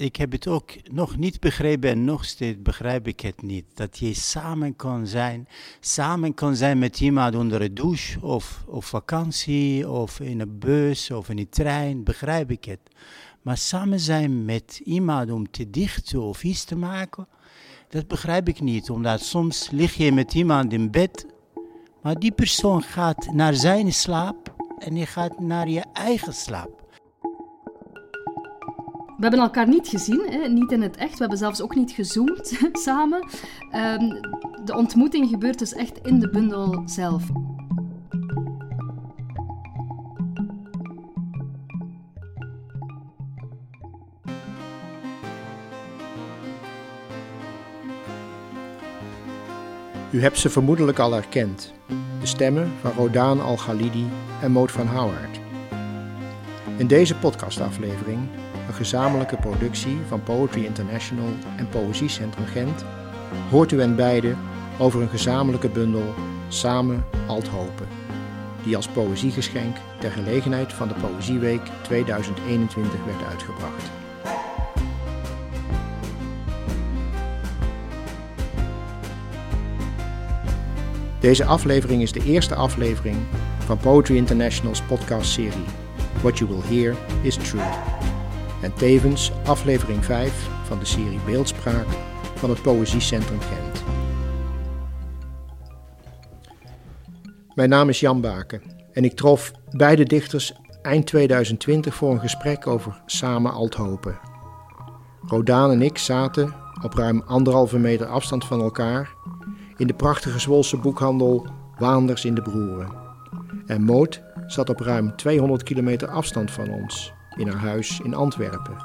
ik heb het ook nog niet begrepen en nog steeds begrijp ik het niet. Dat je samen kan zijn, samen kan zijn met iemand onder een douche of op vakantie of in een bus of in een trein, begrijp ik het. Maar samen zijn met iemand om te dichten of iets te maken, dat begrijp ik niet. Omdat soms lig je met iemand in bed, maar die persoon gaat naar zijn slaap en je gaat naar je eigen slaap. We hebben elkaar niet gezien, hè? niet in het echt. We hebben zelfs ook niet gezoomd samen. Ehm, de ontmoeting gebeurt dus echt in de bundel zelf. U hebt ze vermoedelijk al herkend. De stemmen van Rodaan Al-Ghalidi en Moot van Howard. In deze podcastaflevering, een gezamenlijke productie van Poetry International en Poëziecentrum Gent, hoort u hen beiden over een gezamenlijke bundel Samen Althopen, die als poëziegeschenk ter gelegenheid van de Poëzieweek 2021 werd uitgebracht. Deze aflevering is de eerste aflevering van Poetry International's podcastserie What You Will Hear Is True. En tevens aflevering 5 van de serie Beeldspraak van het Poëziecentrum Gent. Mijn naam is Jan Baken en ik trof beide dichters eind 2020 voor een gesprek over Samen Althopen. Rodaan en ik zaten op ruim anderhalve meter afstand van elkaar in de prachtige Zwolse boekhandel Waanders in de Broeren. En Moot zat op ruim 200 kilometer afstand van ons, in haar huis in Antwerpen.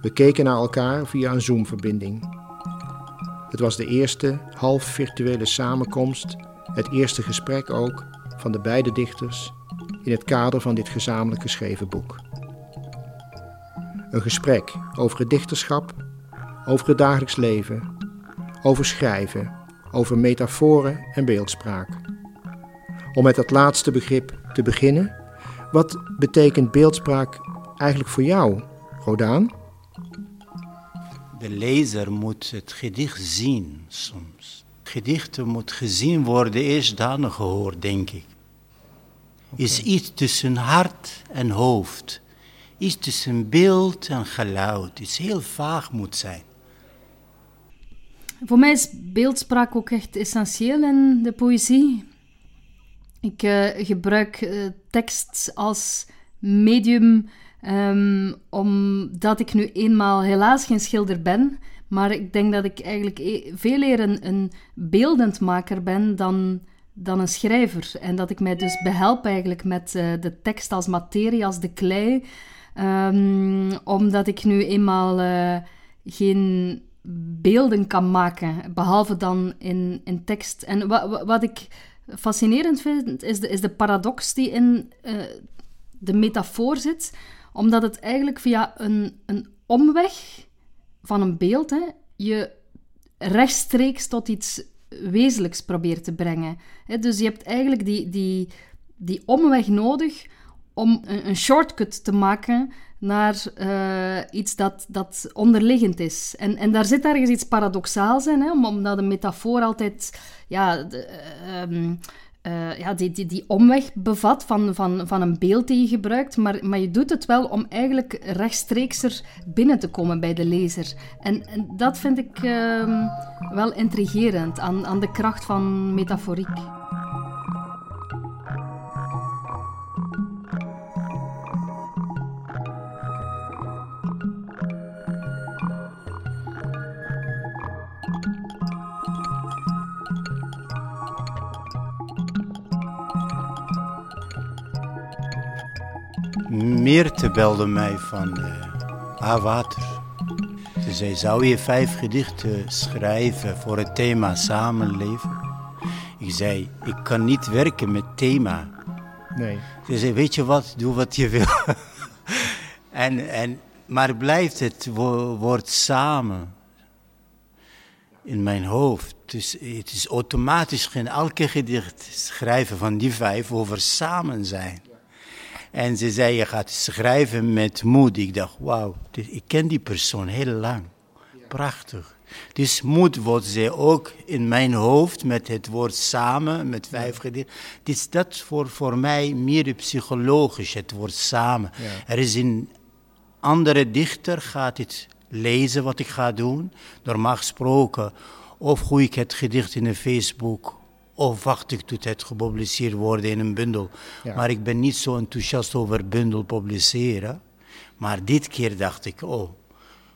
We keken naar elkaar via een Zoom-verbinding. Het was de eerste half virtuele samenkomst, het eerste gesprek ook van de beide dichters in het kader van dit gezamenlijk geschreven boek. Een gesprek over het dichterschap, over het dagelijks leven, over schrijven over metaforen en beeldspraak. Om met dat laatste begrip te beginnen, wat betekent beeldspraak eigenlijk voor jou, Rodaan? De lezer moet het gedicht zien soms. Gedichten moet gezien worden, eerst dan gehoord, denk ik. Is iets tussen hart en hoofd. Iets tussen beeld en geluid. Iets heel vaag moet zijn. Voor mij is beeldspraak ook echt essentieel in de poëzie. Ik uh, gebruik uh, tekst als medium um, omdat ik nu eenmaal helaas geen schilder ben. Maar ik denk dat ik eigenlijk e-, veel eer een, een beeldend maker ben dan, dan een schrijver. En dat ik mij dus behelp eigenlijk met uh, de tekst als materie, als de klei. Um, omdat ik nu eenmaal geen beelden kan maken, behalve dan in, in tekst. En wat, wat ik fascinerend vind, is de, is de paradox die in uh, de metafoor zit, omdat het eigenlijk via een, een omweg van een beeld hè, je rechtstreeks tot iets wezenlijks probeert te brengen. Hè, dus je hebt eigenlijk die, die, die omweg nodig om een, een shortcut te maken naar uh, iets dat, dat onderliggend is. En, en daar zit ergens iets paradoxaals in, hè, omdat een metafoor altijd ja, de, um, uh, ja, die, die, die omweg bevat van, van, van een beeld die je gebruikt, maar, maar je doet het wel om eigenlijk rechtstreeks er binnen te komen bij de lezer. En, en dat vind ik uh, wel intrigerend aan, aan de kracht van metaforiek. Meerte belde mij van uh, water. Ze zei, zou je vijf gedichten schrijven voor het thema samenleven? Ik zei, ik kan niet werken met thema. Nee. Ze zei, weet je wat, doe wat je wil. en, en, maar blijft het woord samen in mijn hoofd. Dus het is automatisch geen elke gedicht schrijven van die vijf over samen zijn. En ze zei, je gaat schrijven met moed. Ik dacht, wauw, ik ken die persoon heel lang. Prachtig. Dus moed wordt ze ook in mijn hoofd met het woord samen, met vijf gedichten. Dus dat voor, voor mij meer psychologisch, het woord samen. Er is een andere dichter, gaat het lezen wat ik ga doen. Normaal gesproken, of gooi ik het gedicht in een Facebook, of wacht ik tot het gepubliceerd wordt in een bundel. Maar ik ben niet zo enthousiast over bundel publiceren. Maar dit keer dacht ik, oh,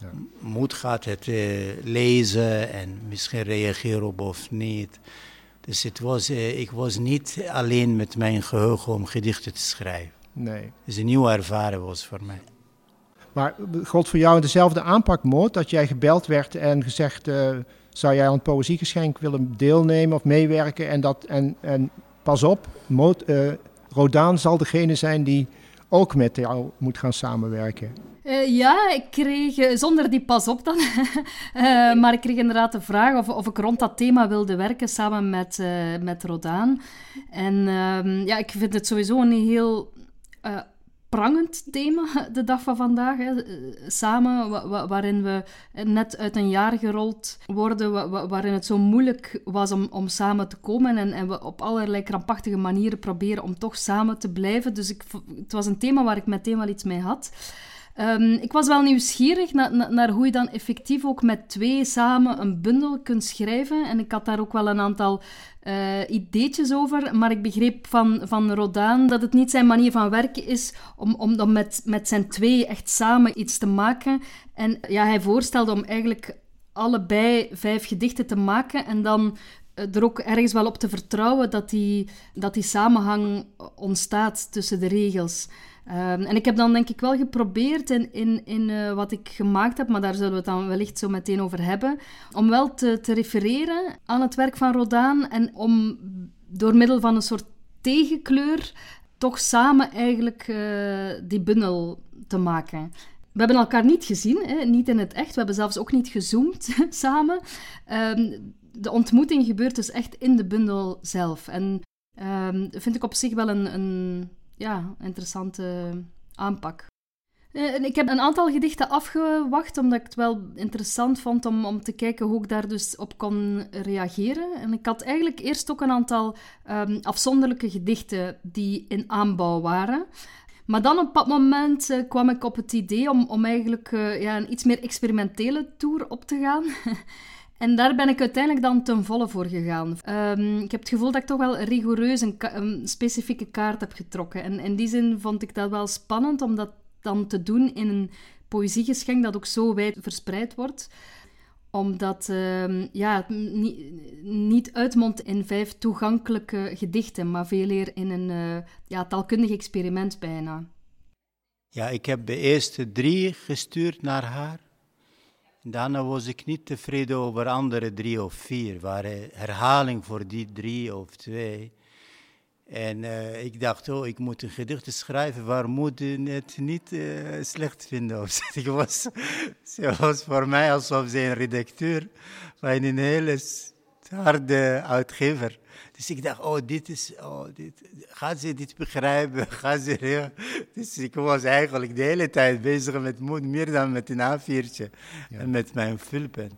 ja. Moed gaat het uh, lezen en misschien reageren op of niet. Dus het was, uh, ik was niet alleen met mijn geheugen om gedichten te schrijven. Nee. Het is een nieuwe ervaring was voor mij. Maar God voor jou dezelfde aanpak, Moot, dat jij gebeld werd en gezegd... Uh, zou jij aan het poëziegeschenk willen deelnemen of meewerken? En, dat, en, en pas op, Moot, Rodaan zal degene zijn die ook met jou moet gaan samenwerken. Uh, ja, ik kreeg, uh, zonder die pas op dan, maar ik kreeg inderdaad de vraag of, of ik rond dat thema wilde werken samen met, met Rodaan. En ehm, ja, ik vind het sowieso een heel prangend thema de dag van vandaag. Hè. Samen, waarin we net uit een jaar gerold worden, waarin het zo moeilijk was om, om samen te komen en, en we op allerlei krampachtige manieren proberen om toch samen te blijven. Dus ik, het was een thema waar ik meteen wel iets mee had. Um, ik was wel nieuwsgierig naar hoe je dan effectief ook met twee samen een bundel kunt schrijven. En ik had daar ook wel een aantal uh, ideetjes over. Maar ik begreep van, van Rodaan dat het niet zijn manier van werken is om, om dan met, met zijn twee echt samen iets te maken. En ja, hij voorstelde om eigenlijk allebei vijf gedichten te maken en dan er ook ergens wel op te vertrouwen dat die, dat die samenhang ontstaat tussen de regels. Ehm, en ik heb dan denk ik wel geprobeerd in, in, in uh, wat ik gemaakt heb, maar daar zullen we het dan wellicht zo meteen over hebben, om wel te, te refereren aan het werk van Rodin en om door middel van een soort tegenkleur toch samen eigenlijk uh, die bundel te maken. We hebben elkaar niet gezien, hè, niet in het echt. We hebben zelfs ook niet gezoomd samen. Um, de ontmoeting gebeurt dus echt in de bundel zelf. En um, vind ik op zich wel een, een ja, interessante aanpak. Eh, ik heb een aantal gedichten afgewacht, omdat ik het wel interessant vond om, om te kijken hoe ik daar dus op kon reageren. En ik had eigenlijk eerst ook een aantal um, afzonderlijke gedichten die in aanbouw waren. Maar dan op dat moment uh, kwam ik op het idee om, om eigenlijk uh, ja, een iets meer experimentele tour op te gaan. En daar ben ik uiteindelijk dan ten volle voor gegaan. Um, ik heb het gevoel dat ik toch wel rigoureus een, specifieke kaart heb getrokken. En in die zin vond ik dat wel spannend om dat dan te doen in een poëziegeschenk dat ook zo wijd verspreid wordt omdat um, ja, het niet, niet uitmondt in vijf toegankelijke gedichten, maar veel eer in een uh, ja, taalkundig experiment bijna. Ja, ik heb de eerste drie gestuurd naar haar. Daarna was ik niet tevreden over andere drie of vier. waren herhaling voor die drie of twee. En uh, ik dacht, oh, ik moet een gedicht schrijven waar moeder het niet uh, slecht vinden. Ik was, ze was voor mij alsof ze een redacteur van een hele harde uitgever. Dus ik dacht, oh, dit is, oh, dit, gaat ze dit begrijpen? Gaat ze, dus ik was eigenlijk de hele tijd bezig met moed, meer dan met een A4'tje en met mijn vulpen.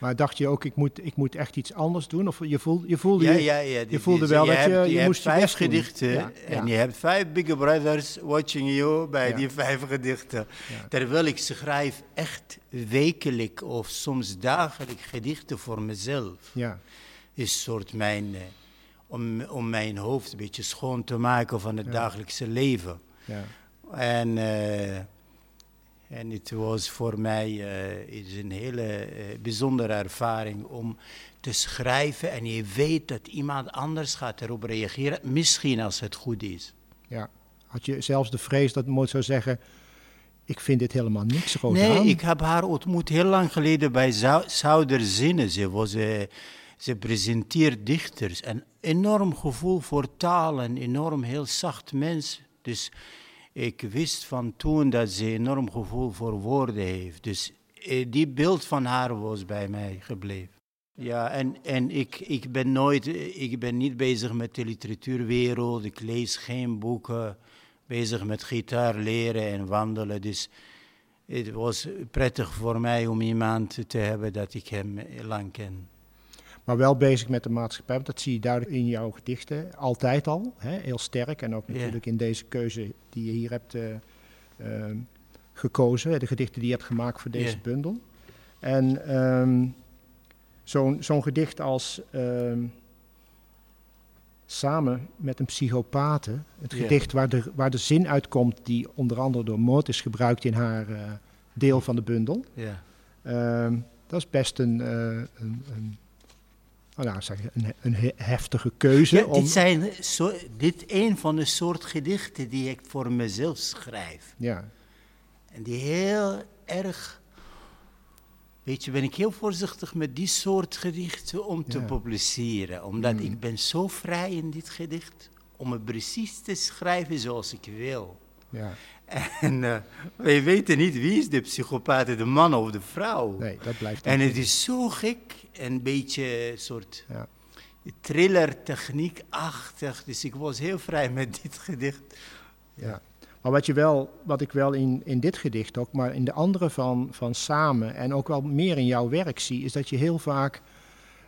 Maar dacht je ook, ik moet, ik moet echt iets anders doen? Of je voelde, je voelde, ja, ja, ja, je voelde wel je dat je, je, je moest vijf gedichten en je hebt vijf Big Brothers watching you bij die vijf gedichten. Terwijl ik schrijf echt wekelijk of soms dagelijks gedichten voor mezelf. Ja. Is soort mijn... Eh, om, om mijn hoofd een beetje schoon te maken van het dagelijkse leven. Ja. En, uh, en het was voor mij uh, is een hele uh, bijzondere ervaring om te schrijven en je weet dat iemand anders gaat erop reageren, misschien als het goed is. Ja, had je zelfs de vrees dat moet zou zeggen, ik vind dit helemaal niks Nee, ik heb haar ontmoet heel lang geleden bij Zouderzinnen. Ze was ze presenteert dichters. Een enorm gevoel voor taal, een enorm heel zacht mens. Dus ik wist van toen dat ze enorm gevoel voor woorden heeft. Dus eh, die beeld van haar was bij mij gebleven. Ja, en, en ik, ik ben nooit, ik ben niet bezig met de literatuurwereld, ik lees geen boeken. bezig met gitaar leren en wandelen. Dus het was prettig voor mij om iemand te hebben dat ik hem lang ken. Maar wel bezig met de maatschappij, want dat zie je duidelijk in jouw gedichten. Altijd al, hè? heel sterk. En ook natuurlijk in deze keuze die je hier hebt uh, uh, gekozen. De gedichten die je hebt gemaakt voor deze bundel. En um, zo'n zo'n gedicht als... Um, samen met een psychopate. Het gedicht waar de, waar de zin uitkomt die onder andere door Moord is gebruikt in haar uh, deel van de bundel. Dat is best een, uh, een, een, nou, zeg, een, een heftige keuze. Ja, dit, zijn zo, dit een van de soort gedichten die ik voor mezelf schrijf. Ja. En die heel erg Weet je, ben ik heel voorzichtig met die soort gedichten om te publiceren. Omdat mm. ik ben zo vrij in dit gedicht om het precies te schrijven zoals ik wil. Ja. En uh, wij weten niet wie is de psychopaat, de man of de vrouw. Nee, dat blijft. En het is zo gek, een beetje soort ja. thriller techniek-achtig. Dus ik was heel vrij met dit gedicht. Ja. Maar wat, je wel, wat ik wel in, in dit gedicht ook, maar in de andere van, van Samen en ook wel meer in jouw werk zie, is dat je heel vaak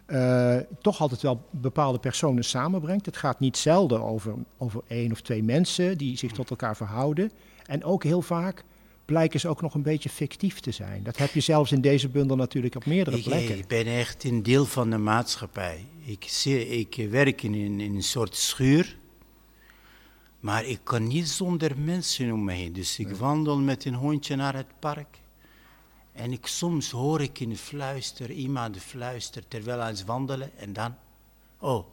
uh, toch altijd wel bepaalde personen samenbrengt. Het gaat niet zelden over, over één of twee mensen die zich tot elkaar verhouden. En ook heel vaak blijken ze ook nog een beetje fictief te zijn. Dat heb je zelfs in deze bundel natuurlijk op meerdere ik, plekken. Ik ben echt een deel van de maatschappij. Ik, zie, ik werk in, in een soort schuur maar ik kan niet zonder mensen om me heen. Dus ik wandel met een hondje naar het park. En ik, soms hoor ik een fluister, iemand fluistert terwijl hij is wandelen. En dan, oh,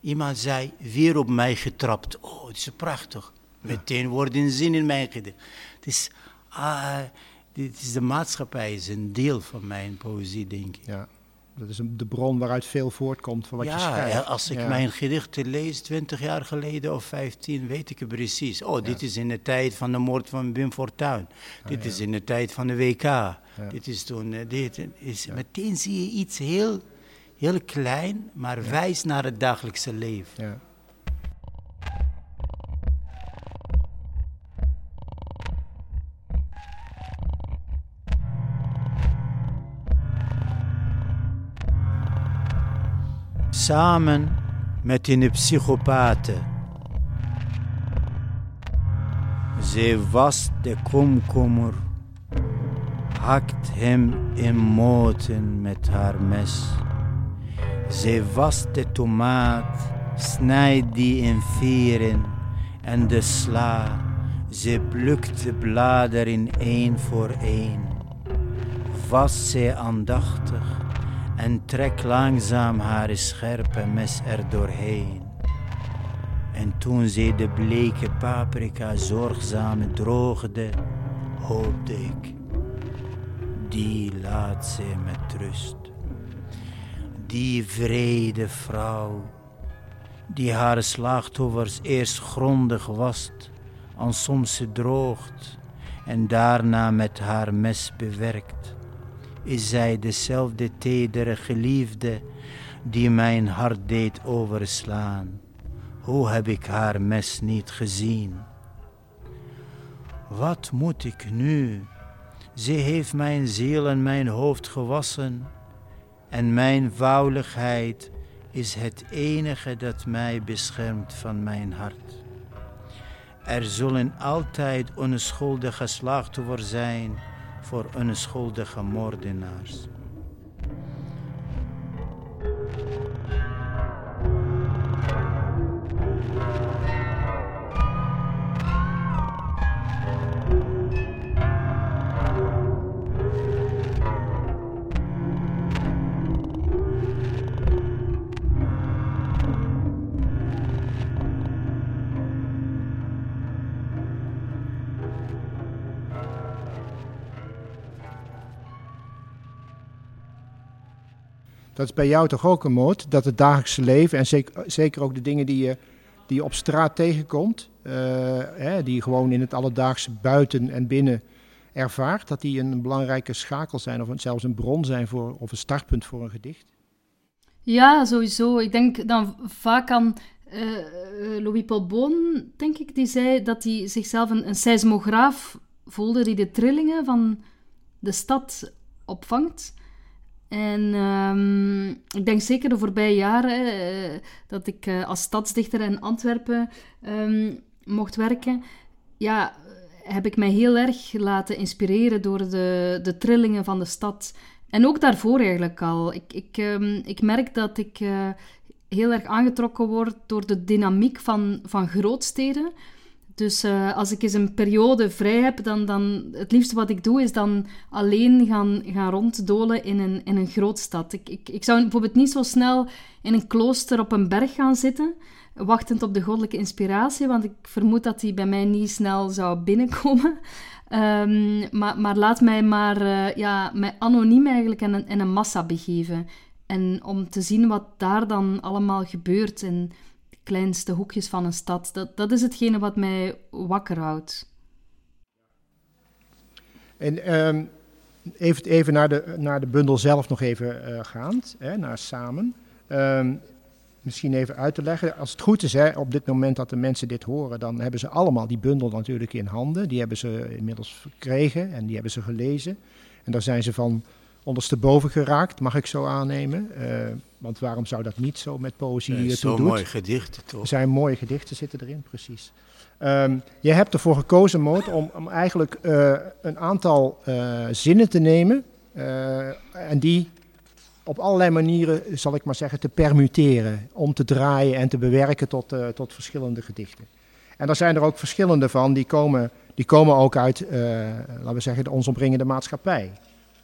iemand zei, weer op mij getrapt. Oh, het is prachtig. Meteen wordt een zin in mijn gedicht. Het is, ah, dit is de maatschappij, is een deel van mijn poëzie, denk ik. Ja. Dat is de bron waaruit veel voortkomt van wat je schrijft. Ja, als ik mijn gedichten lees, 20 jaar geleden of 15, weet ik het precies. Oh, dit is in de tijd van de moord van Wim Fortuyn. Ah, dit is in de tijd van de WK. Dit is toen, uh, dit is, meteen zie je iets heel, heel klein, maar wijs naar het dagelijkse leven. Samen met een psychopaat. Zij was de komkommer, hakt hem in moten met haar mes. Zij was de tomaat, snijdt die in vieren en de sla. Ze plukt de bladeren één voor één. Was zij aandachtig en trek langzaam haar scherpe mes er doorheen. En toen zij de bleke paprika zorgzaam droogde, hoopte ik, die laat zij met rust. Die vrede vrouw, die haar slachtoffers eerst grondig wast, en soms ze droogt en daarna met haar mes bewerkt is zij dezelfde tedere geliefde die mijn hart deed overslaan. Hoe heb ik haar mes niet gezien? Wat moet ik nu? Ze heeft mijn ziel en mijn hoofd gewassen, en mijn vouwelijkheid is het enige dat mij beschermt van mijn hart. Er zullen altijd onschuldige slachtoffers zijn voor onschuldige moordenaars. Dat is bij jou toch ook een moord, dat het dagelijkse leven en zeker, zeker ook de dingen die je, die je op straat tegenkomt, uh, hè, die je gewoon in het alledaagse buiten en binnen ervaart, dat die een belangrijke schakel zijn of zelfs een bron zijn voor, of een startpunt voor een gedicht? Ja, sowieso. Ik denk dan vaak aan Louis Paul Boon, denk ik, die zei dat hij zichzelf een seismograaf voelde die de trillingen van de stad opvangt. En um, ik denk zeker de voorbije jaren uh, dat ik uh, als stadsdichter in Antwerpen um, mocht werken. Ja, heb ik mij heel erg laten inspireren door de, de trillingen van de stad. En ook daarvoor eigenlijk al. Ik, ik, um, ik merk dat ik uh, heel erg aangetrokken word door de dynamiek van, van grootsteden. Dus uh, als ik eens een periode vrij heb, dan, dan het liefste wat ik doe is dan alleen gaan, gaan ronddolen in een, in een grootstad. Ik, ik, ik zou bijvoorbeeld niet zo snel in een klooster op een berg gaan zitten, wachtend op de goddelijke inspiratie, want ik vermoed dat die bij mij niet snel zou binnenkomen. Um, maar, maar laat mij maar uh, ja, mij anoniem eigenlijk in een, in een massa begeven. En om te zien wat daar dan allemaal gebeurt. En kleinste hoekjes van een stad. Dat, dat is hetgene wat mij wakker houdt. En um, even, even naar, de, naar de bundel zelf nog even uh, gaand, hè, naar samen. Um, misschien even uit te leggen. Als het goed is, hè, op dit moment dat de mensen dit horen, dan hebben ze allemaal die bundel natuurlijk in handen. Die hebben ze inmiddels gekregen en die hebben ze gelezen. En daar zijn ze van ondersteboven geraakt, mag ik zo aannemen. Uh, want waarom zou dat niet zo met poëzie nee, Zo'n mooi gedichten, toch? Er zijn mooie gedichten zitten erin, precies. Um, je hebt ervoor gekozen, Moot, om, om eigenlijk uh, een aantal uh, zinnen te nemen en die op allerlei manieren, zal ik maar zeggen, te permuteren, om te draaien en te bewerken tot, tot verschillende gedichten. En daar zijn er ook verschillende van, die komen, die komen ook uit, laten we zeggen, de ons omringende maatschappij.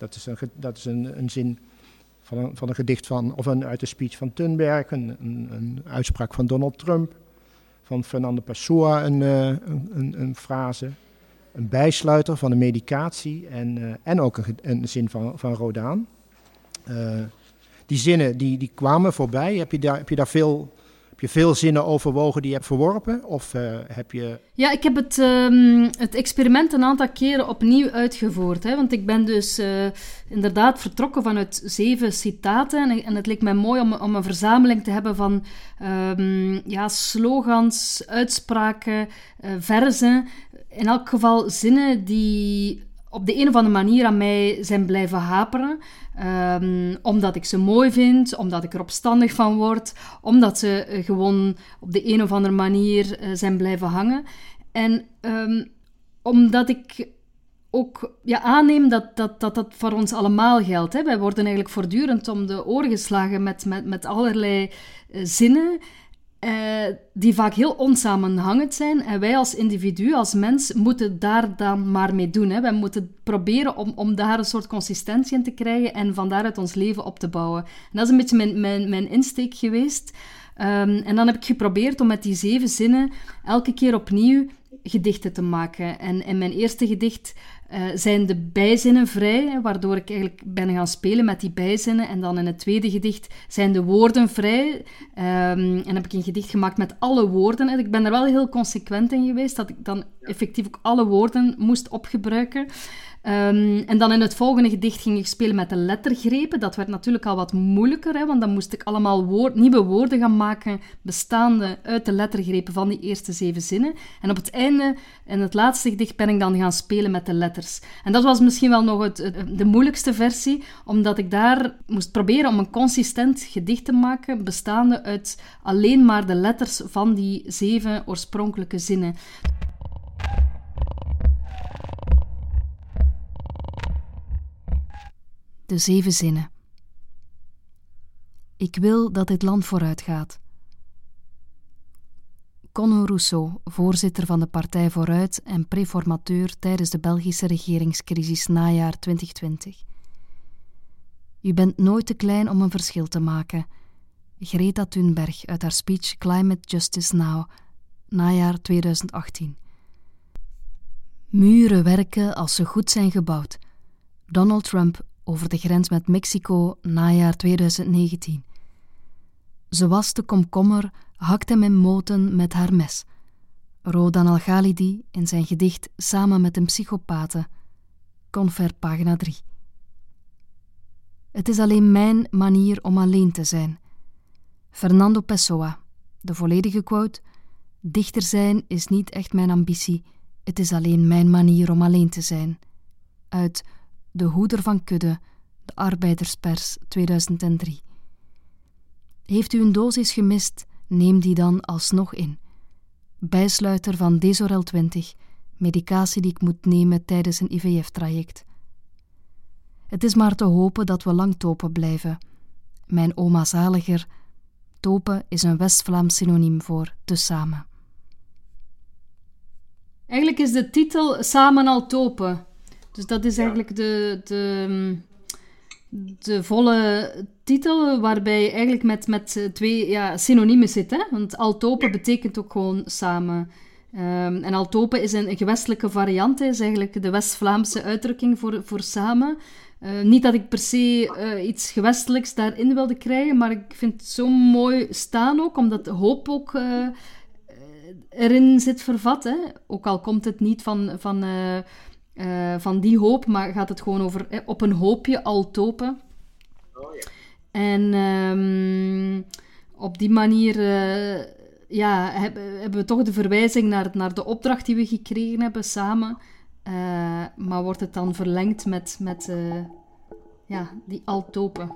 Dat is een, dat is een, een zin van een, van een gedicht van, of een, uit de speech van Thunberg, een, een, een uitspraak van Donald Trump, van Fernando Pessoa een, uh, een, een, frase, een bijsluiter van de medicatie en, uh, en ook een, een zin van, van Rodaan. Uh, die zinnen die, die kwamen voorbij. Heb je daar, heb je daar veel je veel zinnen overwogen die je hebt verworpen? Of uh, heb je... Ja, ik heb het, um, het experiment een aantal keren opnieuw uitgevoerd. Hè, want ik ben dus uh, inderdaad vertrokken vanuit zeven citaten. En, en, het leek mij mooi om, om een verzameling te hebben van um, ja, slogans, uitspraken, uh, verzen. In elk geval zinnen die op de een of andere manier aan mij zijn blijven haperen. Um, omdat ik ze mooi vind, omdat ik er opstandig van word, omdat ze uh, gewoon op de een of andere manier uh, zijn blijven hangen. En um, omdat ik ook ja, aanneem dat, dat, dat dat voor ons allemaal geldt. Hè. Wij worden eigenlijk voortdurend om de oren geslagen met, met, met allerlei uh, zinnen. Uh, die vaak heel onsamenhangend zijn. En wij als individu, als mens, moeten daar dan maar mee doen. Hè. Wij moeten proberen om, om daar een soort consistentie in te krijgen en van daaruit ons leven op te bouwen. En dat is een beetje mijn, mijn, mijn insteek geweest. Um, en dan heb ik geprobeerd om met die zeven zinnen elke keer opnieuw gedichten te maken. En in mijn eerste gedicht uh, zijn de bijzinnen vrij, waardoor ik eigenlijk ben gaan spelen met die bijzinnen. En dan in het tweede gedicht zijn de woorden vrij. Um, en heb ik een gedicht gemaakt met alle woorden. En ik ben er wel heel consequent in geweest, dat ik dan effectief ook alle woorden moest opgebruiken. Um, en dan in het volgende gedicht ging ik spelen met de lettergrepen. Dat werd natuurlijk al wat moeilijker, hè, want dan moest ik allemaal nieuwe woorden gaan maken, bestaande uit de lettergrepen van die eerste zeven zinnen. En op het einde, in het laatste gedicht, ben ik dan gaan spelen met de letters. En dat was misschien wel nog het, de moeilijkste versie, omdat ik daar moest proberen om een consistent gedicht te maken, bestaande uit alleen maar de letters van die zeven oorspronkelijke zinnen. De zeven zinnen. Ik wil dat dit land vooruit gaat. Conor Rousseau, voorzitter van de Partij Vooruit en preformateur tijdens de Belgische regeringscrisis najaar 2020. U bent nooit te klein om een verschil te maken. Greta Thunberg uit haar speech Climate Justice Now, najaar 2018. Muren werken als ze goed zijn gebouwd. Donald Trump over de grens met Mexico najaar 2019. Ze was de komkommer, hakte hem in moten met haar mes. Rodan Al-Ghalidi in zijn gedicht Samen met een psychopate, Confer pagina 3. Het is alleen mijn manier om alleen te zijn. Fernando Pessoa, De volledige quote: Dichter zijn is niet echt mijn ambitie, het is alleen mijn manier om alleen te zijn. Uit De Hoeder van Kudde, de Arbeiderspers 2003. Heeft u een dosis gemist, neem die dan alsnog in. Bijsluiter van Desorel 20, medicatie die ik moet nemen tijdens een IVF-traject. Het is maar te hopen dat we lang topen blijven. Mijn oma zaliger, topen is een West-Vlaams synoniem voor te samen. Eigenlijk is de titel Samen al topen. Dus dat is eigenlijk de, de, de volle titel, waarbij je eigenlijk met, met twee ja, synoniemen zit. Hè? Want altopen betekent ook gewoon samen. Um, en altopen is een, gewestelijke variant, is eigenlijk de West-Vlaamse uitdrukking voor, voor samen. Uh, niet dat ik per se uh, iets gewestelijks daarin wilde krijgen, maar ik vind het zo mooi staan ook, omdat hoop ook uh, erin zit vervat. Hè? Ook al komt het niet van, van, van die hoop, maar gaat het gewoon over op een hoopje altopen. Oh, ja. En um, op die manier ja, hebben, hebben we toch de verwijzing naar, naar de opdracht die we gekregen hebben samen. Uh, maar wordt het dan verlengd met, met ja, die altopen.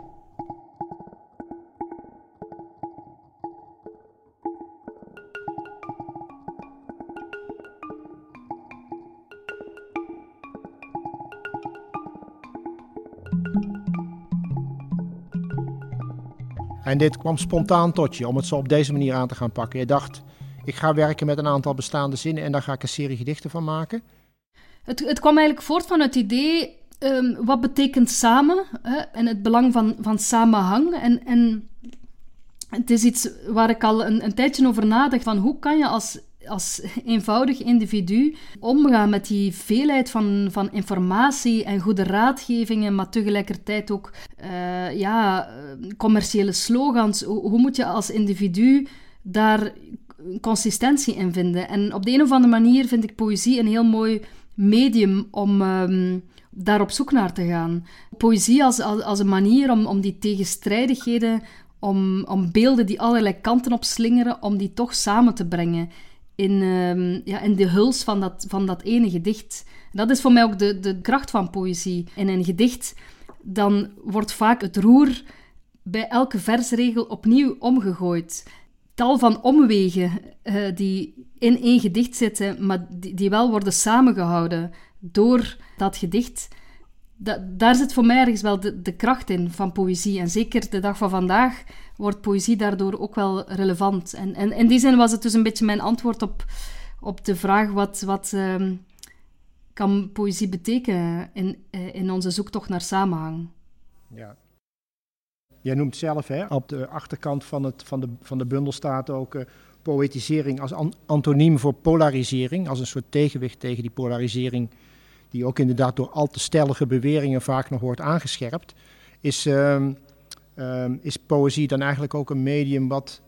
En dit kwam spontaan tot je om het zo op deze manier aan te gaan pakken. Je dacht, ik ga werken met een aantal bestaande zinnen en daar ga ik een serie gedichten van maken. Het, het kwam eigenlijk voort van het idee, um, wat betekent samen hè, en het belang van, van samenhang. En, en het is iets waar ik al een, een tijdje over nadacht, van hoe kan je als als eenvoudig individu omgaan met die veelheid van, van informatie en goede raadgevingen, maar tegelijkertijd ook uh, ja, commerciële slogans. Hoe, moet je als individu daar consistentie in vinden? En op de een of andere manier vind ik poëzie een heel mooi medium om. Um, daar op zoek naar te gaan. Poëzie als, als, als een manier om, om die tegenstrijdigheden, om, om beelden die allerlei kanten op slingeren, om die toch samen te brengen in, um, ja, in de huls van dat, van dat ene gedicht. Dat is voor mij ook de, de kracht van poëzie. In een gedicht dan wordt vaak het roer bij elke versregel opnieuw omgegooid. Tal van omwegen uh, die in één gedicht zitten, maar die, die wel worden samengehouden door dat gedicht. Daar zit voor mij ergens wel de, kracht in van poëzie. En zeker de dag van vandaag wordt poëzie daardoor ook wel relevant. En, en in die zin was het dus een beetje mijn antwoord op, op de vraag wat, wat uh, kan poëzie betekenen in, uh, in onze zoektocht naar samenhang. Ja. Jij noemt zelf, hè, op de achterkant van, het, van, de, van de bundel staat ook uh, poëtisering als an antoniem voor polarisering, als een soort tegenwicht tegen die polarisering die ook inderdaad door al te stellige beweringen vaak nog wordt aangescherpt. Is, uh, Um, is poëzie dan eigenlijk ook een medium wat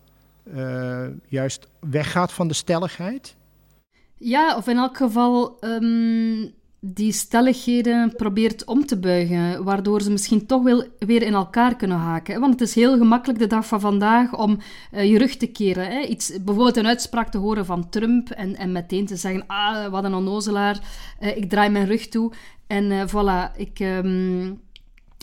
uh, juist weggaat van de stelligheid? Ja, of in elk geval um, die stelligheden probeert om te buigen, waardoor ze misschien toch wel weer in elkaar kunnen haken. Want het is heel gemakkelijk de dag van vandaag om uh, je rug te keren. Iets, bijvoorbeeld een uitspraak te horen van Trump en, en meteen te zeggen, ah, wat een onnozelaar, uh, ik draai mijn rug toe en uh, voilà, ik... Um,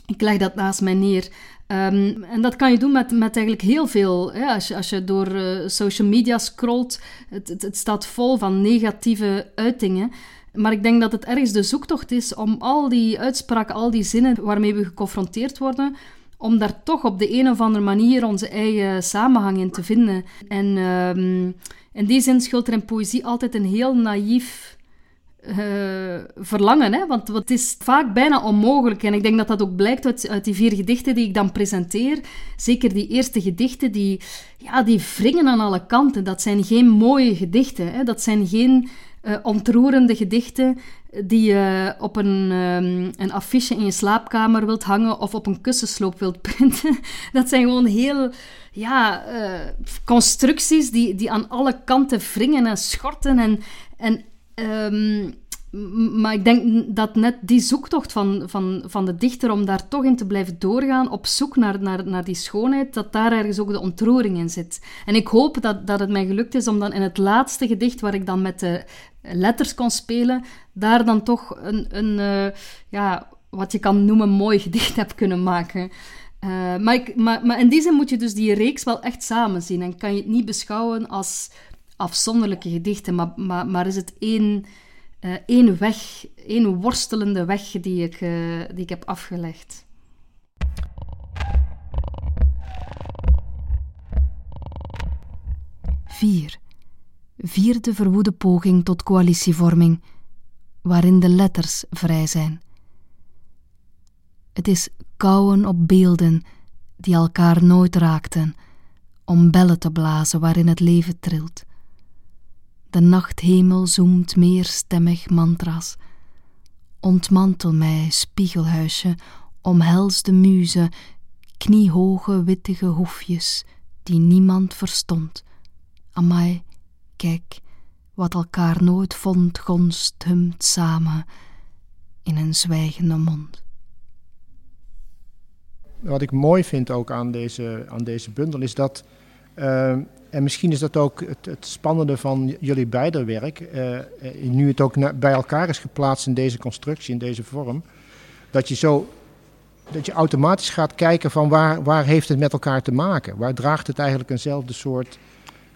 ik leg dat naast mij neer. Um, en dat kan je doen met, met eigenlijk heel veel. Als, je, als je door social media scrolt, het, het, staat vol van negatieve uitingen. Maar ik denk dat het ergens de zoektocht is om al die uitspraken, al die zinnen waarmee we geconfronteerd worden, om daar toch op de een of andere manier onze eigen samenhang in te vinden. En um, in die zin schuilt er in poëzie altijd een heel naïef uh, verlangen. Hè? Want het is vaak bijna onmogelijk. En ik denk dat dat ook blijkt uit, uit, die vier gedichten die ik dan presenteer. Zeker die eerste gedichten, die, ja, die wringen aan alle kanten. Dat zijn geen mooie gedichten. Hè? Dat zijn geen uh, ontroerende gedichten die je op een, um, een affiche in je slaapkamer wilt hangen of op een kussensloop wilt printen. Dat zijn gewoon heel ja, uh, constructies die, die aan alle kanten wringen en schorten en, en Um, maar ik denk dat net die zoektocht van, van, van de dichter om daar toch in te blijven doorgaan, op zoek naar, naar, naar die schoonheid, dat daar ergens ook de ontroering in zit. En ik hoop dat, dat het mij gelukt is om dan in het laatste gedicht, waar ik dan met de letters kon spelen, daar dan toch een, een uh, ja, wat je kan noemen, mooi gedicht heb kunnen maken. Uh, maar, ik, maar, maar in die zin moet je dus die reeks wel echt samen zien en kan je het niet beschouwen als afzonderlijke gedichten, maar, maar, maar is het één uh, één weg, één worstelende weg die ik, die ik heb afgelegd. Vier. Vierde verwoede poging tot coalitievorming, waarin de letters vrij zijn. Het is kouwen op beelden die elkaar nooit raakten, om bellen te blazen waarin het leven trilt. De nachthemel zoemt meerstemmig mantra's. Ontmantel mij, spiegelhuisje, omhels de muze, kniehoge wittige hoefjes, die niemand verstond. Amai, kijk, wat elkaar nooit vond, gonst humt samen in een zwijgende mond. Wat ik mooi vind ook aan deze, aan deze bundel is dat uh, en misschien is dat ook het, het spannende van jullie beider werk. Uh, nu het ook bij elkaar is geplaatst in deze constructie, in deze vorm. Dat je zo dat je automatisch gaat kijken van waar, waar heeft het met elkaar te maken? Waar draagt het eigenlijk eenzelfde soort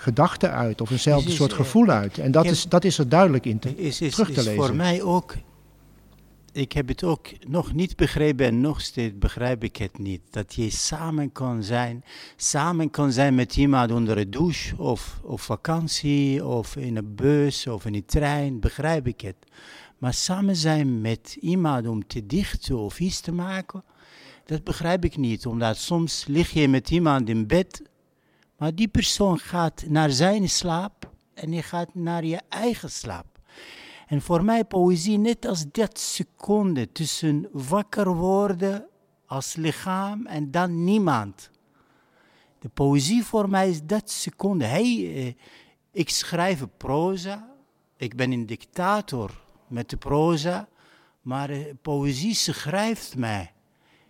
gedachte uit of eenzelfde soort gevoel uit? En dat, is, dat is er duidelijk in te, is, is, terug te lezen. Is voor mij ook ik heb het ook nog niet begrepen en nog steeds begrijp ik het niet. Dat je samen kan zijn, samen kan zijn met iemand onder de douche of op vakantie of in een bus of in een trein, begrijp ik het. Maar samen zijn met iemand om te dichten of iets te maken, dat begrijp ik niet. Omdat soms lig je met iemand in bed, maar die persoon gaat naar zijn slaap en je gaat naar je eigen slaap. En voor mij poëzie net als dat seconde tussen wakker worden als lichaam en dan niemand. De poëzie voor mij is dat seconde. Hey, eh, ik schrijf proza, ik ben een dictator met de proza, maar eh, poëzie schrijft mij.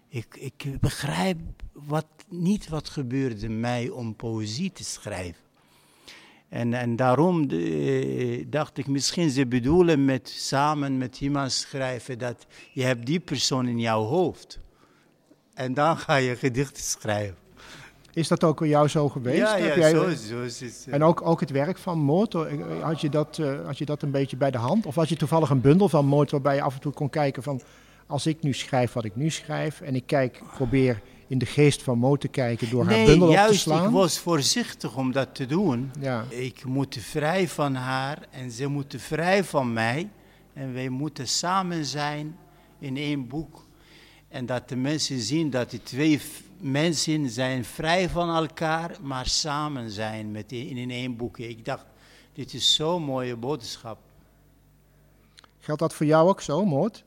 Ik, ik begrijp wat, niet wat gebeurde mij om poëzie te schrijven. En, en daarom de, dacht ik, misschien ze bedoelen met samen met iemand schrijven dat je hebt die persoon in jouw hoofd. En dan ga je gedichten schrijven. Is dat ook bij jou zo geweest? Ja, ja jij, zo, zo is het. En ook, ook het werk van Moot, had je, dat, had je dat een beetje bij de hand? Of had je toevallig een bundel van Moot waarbij je af en toe kon kijken van... als ik nu schrijf wat ik nu schrijf en ik kijk, probeer in de geest van Mo te kijken door haar bundel op te slaan? juist, ik was voorzichtig om dat te doen. Ja. Ik moet vrij van haar en ze moeten vrij van mij. En wij moeten samen zijn in één boek. En dat de mensen zien dat die twee mensen zijn vrij van elkaar, maar samen zijn met in, in één boek. Ik dacht, dit is zo'n mooie boodschap. Geldt dat voor jou ook zo, Moord?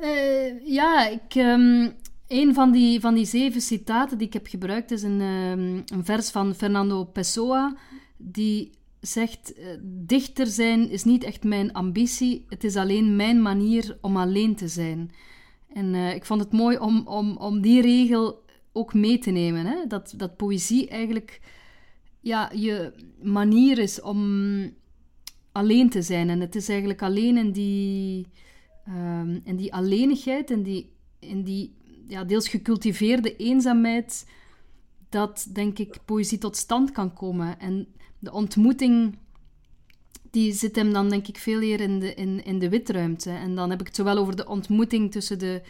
Uh, ja, ik, um, een van die, van die zeven citaten die ik heb gebruikt is een, um, een vers van Fernando Pessoa, die zegt: uh, Dichter zijn is niet echt mijn ambitie, het is alleen mijn manier om alleen te zijn. En uh, ik vond het mooi om, om, om die regel ook mee te nemen. Hè? Dat, dat poëzie eigenlijk ja, je manier is om alleen te zijn. En het is eigenlijk alleen in die, um, in die alleenigheid, in die, in die ja, deels gecultiveerde eenzaamheid, dat denk ik poëzie tot stand kan komen. En de ontmoeting, die zit hem dan denk ik veel meer in de, in, in de witruimte. En dan heb ik het zowel over de ontmoeting tussen de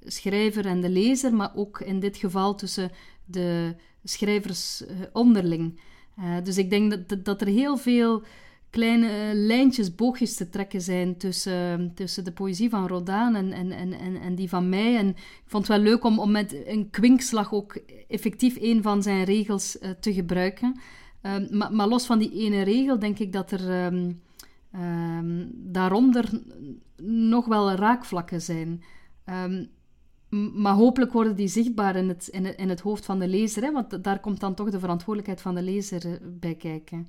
schrijver en de lezer, maar ook in dit geval tussen de schrijvers eh, onderling. Uh, dus ik denk dat, dat er heel veel kleine lijntjes, boogjes te trekken zijn tussen, tussen de poëzie van Rodin en, en, en, en die van mij. En ik vond het wel leuk om, om met een kwinkslag ook effectief een van zijn regels uh, te gebruiken. Um, maar, maar, los van die ene regel denk ik dat er um, daaronder nog wel raakvlakken zijn. maar hopelijk worden die zichtbaar in het, in het, in het hoofd van de lezer, hè? want daar komt dan toch de verantwoordelijkheid van de lezer eh, bij kijken.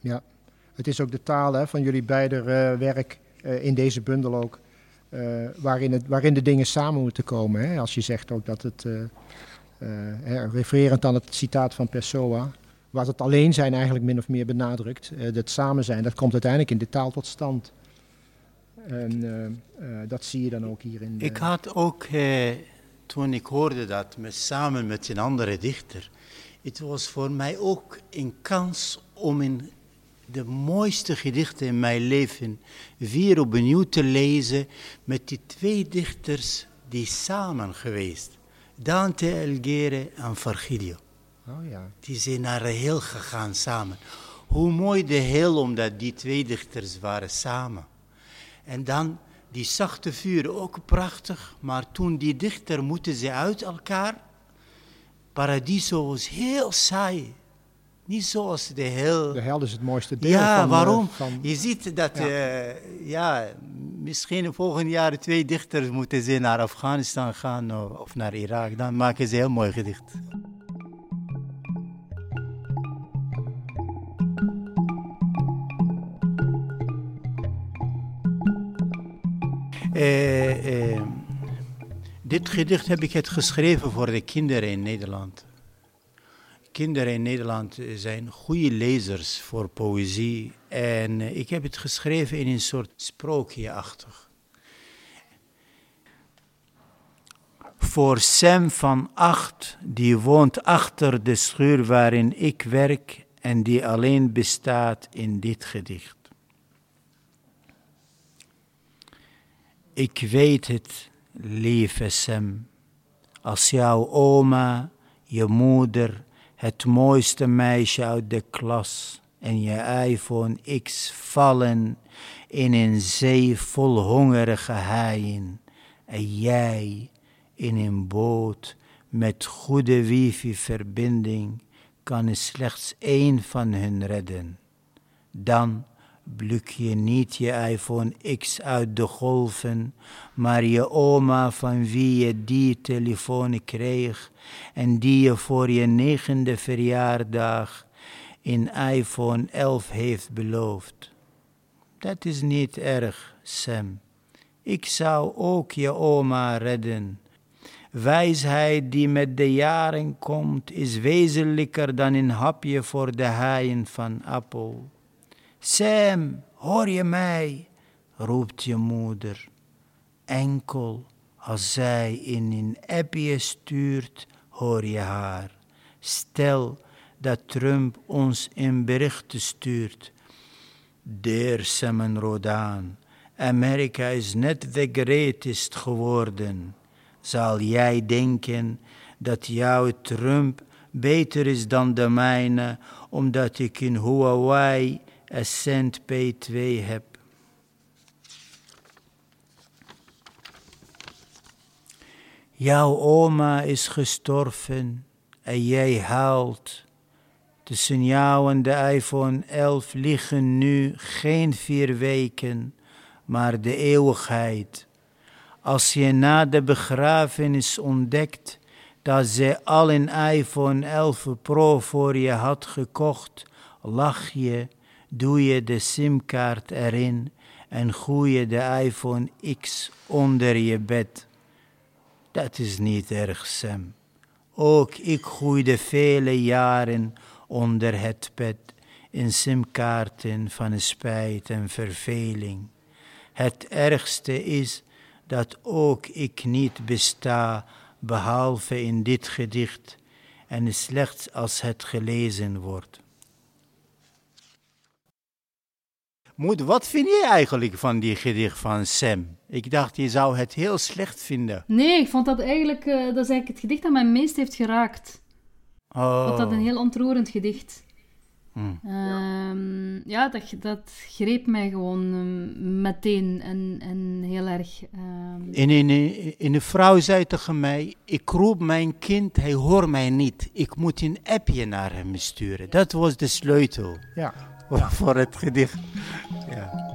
Ja, het is ook de taal hè, van jullie beide uh, werk in deze bundel ook, waarin, het, waarin de dingen samen moeten komen. Hè? Als je zegt ook dat het, refererend aan het citaat van Pessoa, wat het alleen zijn eigenlijk min of meer benadrukt, dat samen zijn, dat komt uiteindelijk in de taal tot stand. En dat zie je dan ook hier in. Ik had ook toen ik hoorde dat met, samen met een andere dichter, het was voor mij ook een kans om in de mooiste gedichten in mijn leven weer opnieuw te lezen met die twee dichters die samen geweest. Dante Alighieri en Virgilio. Oh ja. Die zijn naar de heel gegaan samen. Hoe mooi de heel omdat die twee dichters waren samen. En dan die zachte vuur, ook prachtig, maar toen die dichter moeten ze uit elkaar. Paradiso was heel saai. Niet zoals de hel. De hel is het mooiste deel ja, van... Ja, waarom? Van... Je ziet dat, ja. Uh, ja, misschien volgend jaar twee dichters moeten ze naar Afghanistan gaan of naar Irak. Dan maken ze een heel mooi gedicht. Uh, uh, dit gedicht heb ik het geschreven voor de kinderen in Nederland. Kinderen in Nederland zijn goede lezers voor poëzie. En uh, ik heb het geschreven in een soort sprookjeachtig. Voor Sam van acht, die woont achter de schuur waarin ik werk en die alleen bestaat in dit gedicht. Ik weet het, lieve Sam, als jouw oma, je moeder, het mooiste meisje uit de klas en je iPhone X vallen in een zee vol hongerige haaien en jij in een boot met goede wifi-verbinding kan slechts één van hen redden. Dan Bluk je niet je iPhone X uit de golven, maar je oma van wie je die telefoon kreeg en die je voor je negende verjaardag in iPhone 11 heeft beloofd. Dat is niet erg, Sam. Ik zou ook je oma redden. Wijsheid die met de jaren komt, is wezenlijker dan een hapje voor de haaien van appel. Sam, hoor je mij? roept je moeder. Enkel als zij in een appje stuurt, hoor je haar. Stel dat Trump ons in berichten stuurt. Dear Sam en Rodan, Amerika is net the greatest geworden. Zal jij denken dat jouw Trump beter is dan de mijne, omdat ik in Huawei Ascent P2 heb. Jouw oma is gestorven en jij huilt. Tussen jou en de iPhone 11 liggen nu geen vier weken, maar de eeuwigheid. Als je na de begrafenis ontdekt dat ze al een iPhone 11 Pro voor je had gekocht, lach je doe je de simkaart erin en gooi je de iPhone X onder je bed. Dat is niet erg, Sam. Ook ik groeide vele jaren onder het bed in simkaarten van spijt en verveling. Het ergste is dat ook ik niet besta, behalve in dit gedicht, en slechts als het gelezen wordt. Moed, wat vind je eigenlijk van die gedicht van Sam? Ik dacht, je zou het heel slecht vinden. Nee, ik vond dat eigenlijk, uh, dat is eigenlijk het gedicht dat mij het meest heeft geraakt. Oh. Ik vond dat een heel ontroerend gedicht. Hmm. Um, ja, dat, dat greep mij gewoon um, meteen en, en heel erg. Um... En in, in, een vrouw zei tegen mij: Ik roep mijn kind, hij hoort mij niet. Ik moet een appje naar hem sturen. Dat was de sleutel. Ja. voor het gedicht. Ja.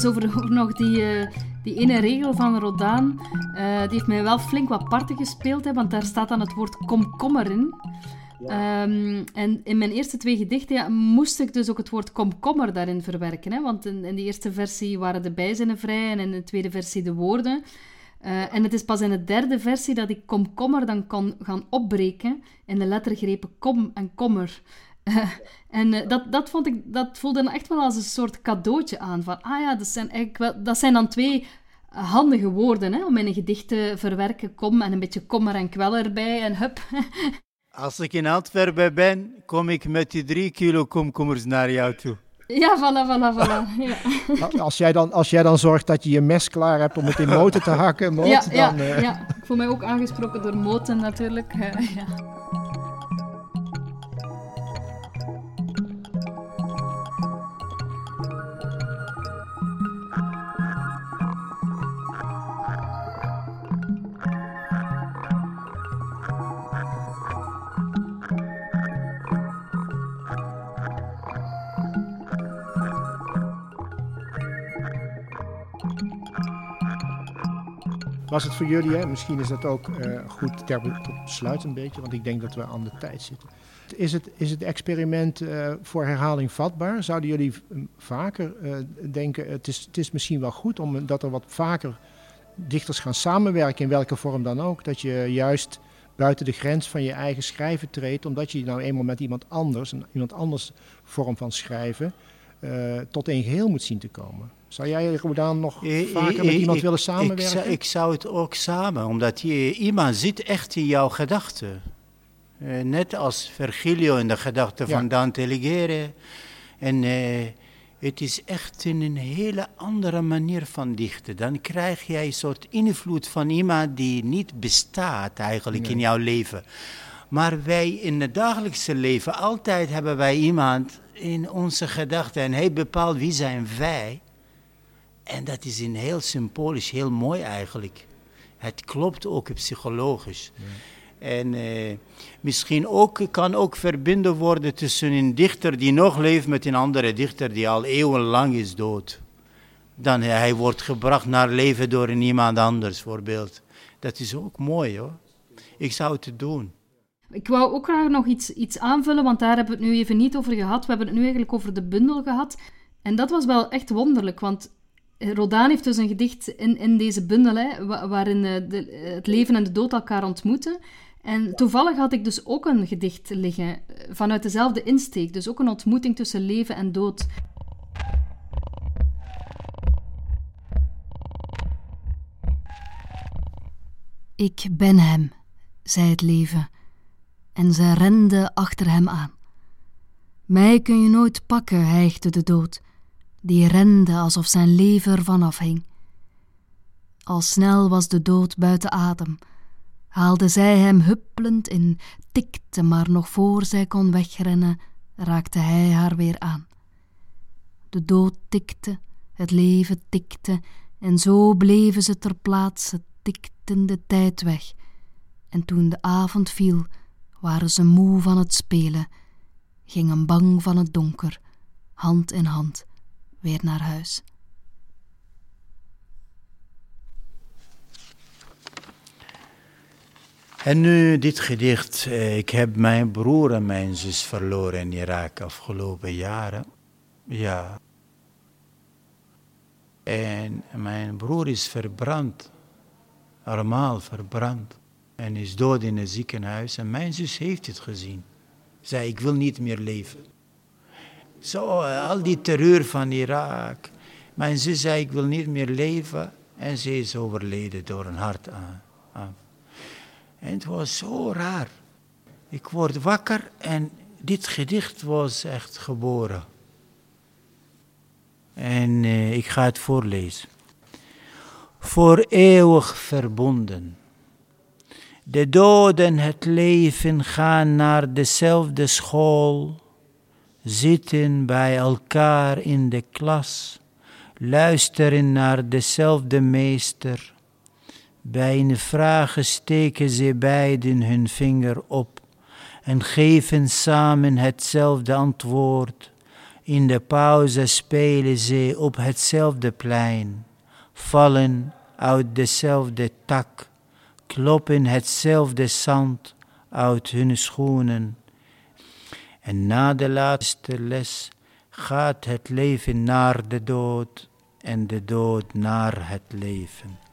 Trouwens, over, nog die, uh, die ene regel van Rodaan. Uh, die heeft mij wel flink wat parten gespeeld, hè, want daar staat dan het woord komkommer in. Um, en in mijn eerste twee gedichten ja, moest ik dus ook het woord komkommer daarin verwerken. Hè? Want in, in de eerste versie waren de bijzinnen vrij en in de tweede versie de woorden. Uh, en het is pas in de derde versie dat ik komkommer dan kon gaan opbreken in de lettergrepen kom en kommer. En uh, dat, dat, vond ik, dat voelde dan echt wel als een soort cadeautje aan. Van, ah ja, dat zijn, eigenlijk wel, dat zijn dan twee handige woorden hè, om in een gedicht te verwerken. Kom en een beetje kommer en kwel erbij en hup. Als ik in Antwerpen ben, kom ik met die drie kilo komkommers naar jou toe. Ja, voilà, voilà, voilà. Ja. Als, jij dan, als jij dan zorgt dat je je mes klaar hebt om het in moten te hakken, Moot, ja, dan... Ja, uh... ja, ik voel mij ook aangesproken door moten natuurlijk. ja. Was het voor jullie, hè? misschien is dat ook uh, goed ter besluit een beetje, want ik denk dat we aan de tijd zitten. Is het, is het experiment uh, voor herhaling vatbaar? Zouden jullie vaker uh, denken, het is, het is misschien wel goed omdat er wat vaker dichters gaan samenwerken, in welke vorm dan ook, dat je juist buiten de grens van je eigen schrijven treedt, omdat je nou eenmaal met iemand anders, een iemand anders vorm van schrijven, tot een geheel moet zien te komen? Zou jij, Rodaan, nog vaker met iemand willen samenwerken? Ik zou, ik zou, het ook samen, omdat je, iemand zit echt in jouw gedachten. Uh, net als Virgilio in de gedachten ja. van Dante Alighieri. En uh, het is echt in een hele andere manier van dichten. Dan krijg jij een soort invloed van iemand die niet bestaat eigenlijk nee. in jouw leven. Maar wij in het dagelijkse leven, altijd hebben wij iemand in onze gedachten. En hij bepaalt wie zijn wij. En dat is een heel symbolisch, heel mooi eigenlijk. Het klopt ook psychologisch. Ja. En eh, misschien ook, kan ook verbinden worden tussen een dichter die nog leeft met een andere dichter die al eeuwenlang is dood. Dan hij wordt gebracht naar leven door iemand anders, bijvoorbeeld. Dat is ook mooi hoor. Ik zou het doen. Ik wou ook graag nog iets, iets aanvullen, want daar hebben we het nu even niet over gehad. We hebben het nu eigenlijk over de bundel gehad. En dat was wel echt wonderlijk, want Rodaan heeft dus een gedicht in, in deze bundel, hè, waarin de, het leven en de dood elkaar ontmoeten. En toevallig had ik dus ook een gedicht liggen, vanuit dezelfde insteek. Dus ook een ontmoeting tussen leven en dood. Ik ben hem, zei het leven, en ze rende achter hem aan. Mij kun je nooit pakken, hijgde de dood die rende alsof zijn lever vanaf hing. Al snel was de dood buiten adem, haalde zij hem huppelend in, tikte, maar nog voor zij kon wegrennen, raakte hij haar weer aan. De dood tikte, het leven tikte, en zo bleven ze ter plaatse, tikten de tijd weg. En toen de avond viel, waren ze moe van het spelen, gingen bang van het donker, hand in hand weer naar huis. En nu dit gedicht. Eh, ik heb mijn broer en mijn zus verloren in Irak afgelopen jaren. Ja. En mijn broer is verbrand. Allemaal verbrand. En is dood in een ziekenhuis. En mijn zus heeft het gezien. Zei, ik wil niet meer leven. Zo, eh, al die terreur van Irak. Mijn zus zei, ik wil niet meer leven. En ze is overleden door een hartaanval. En het was zo raar. Ik word wakker en dit gedicht was echt geboren. En ik ga het voorlezen. Voor eeuwig verbonden. De doden het leven gaan naar dezelfde school zitten bij elkaar in de klas, luisteren naar dezelfde meester. Bij een vraag steken ze beiden hun vinger op en geven samen hetzelfde antwoord. In de pauze spelen ze op hetzelfde plein, vallen uit dezelfde tak, kloppen hetzelfde zand uit hun schoenen. En na de laatste les gaat het leven naar de dood en de dood naar het leven.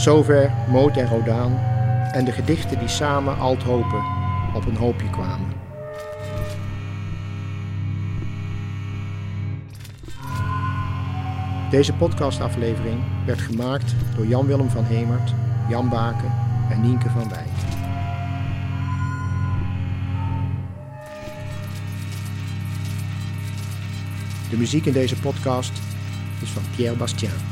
Zover Moot en Rodaan en de gedichten die samen Althopen op een hoopje kwamen. Deze podcastaflevering werd gemaakt door Jan-Willem van Hemert, Jan Baken en Nienke van Wijk. De muziek in deze podcast is van Pierre Bastien.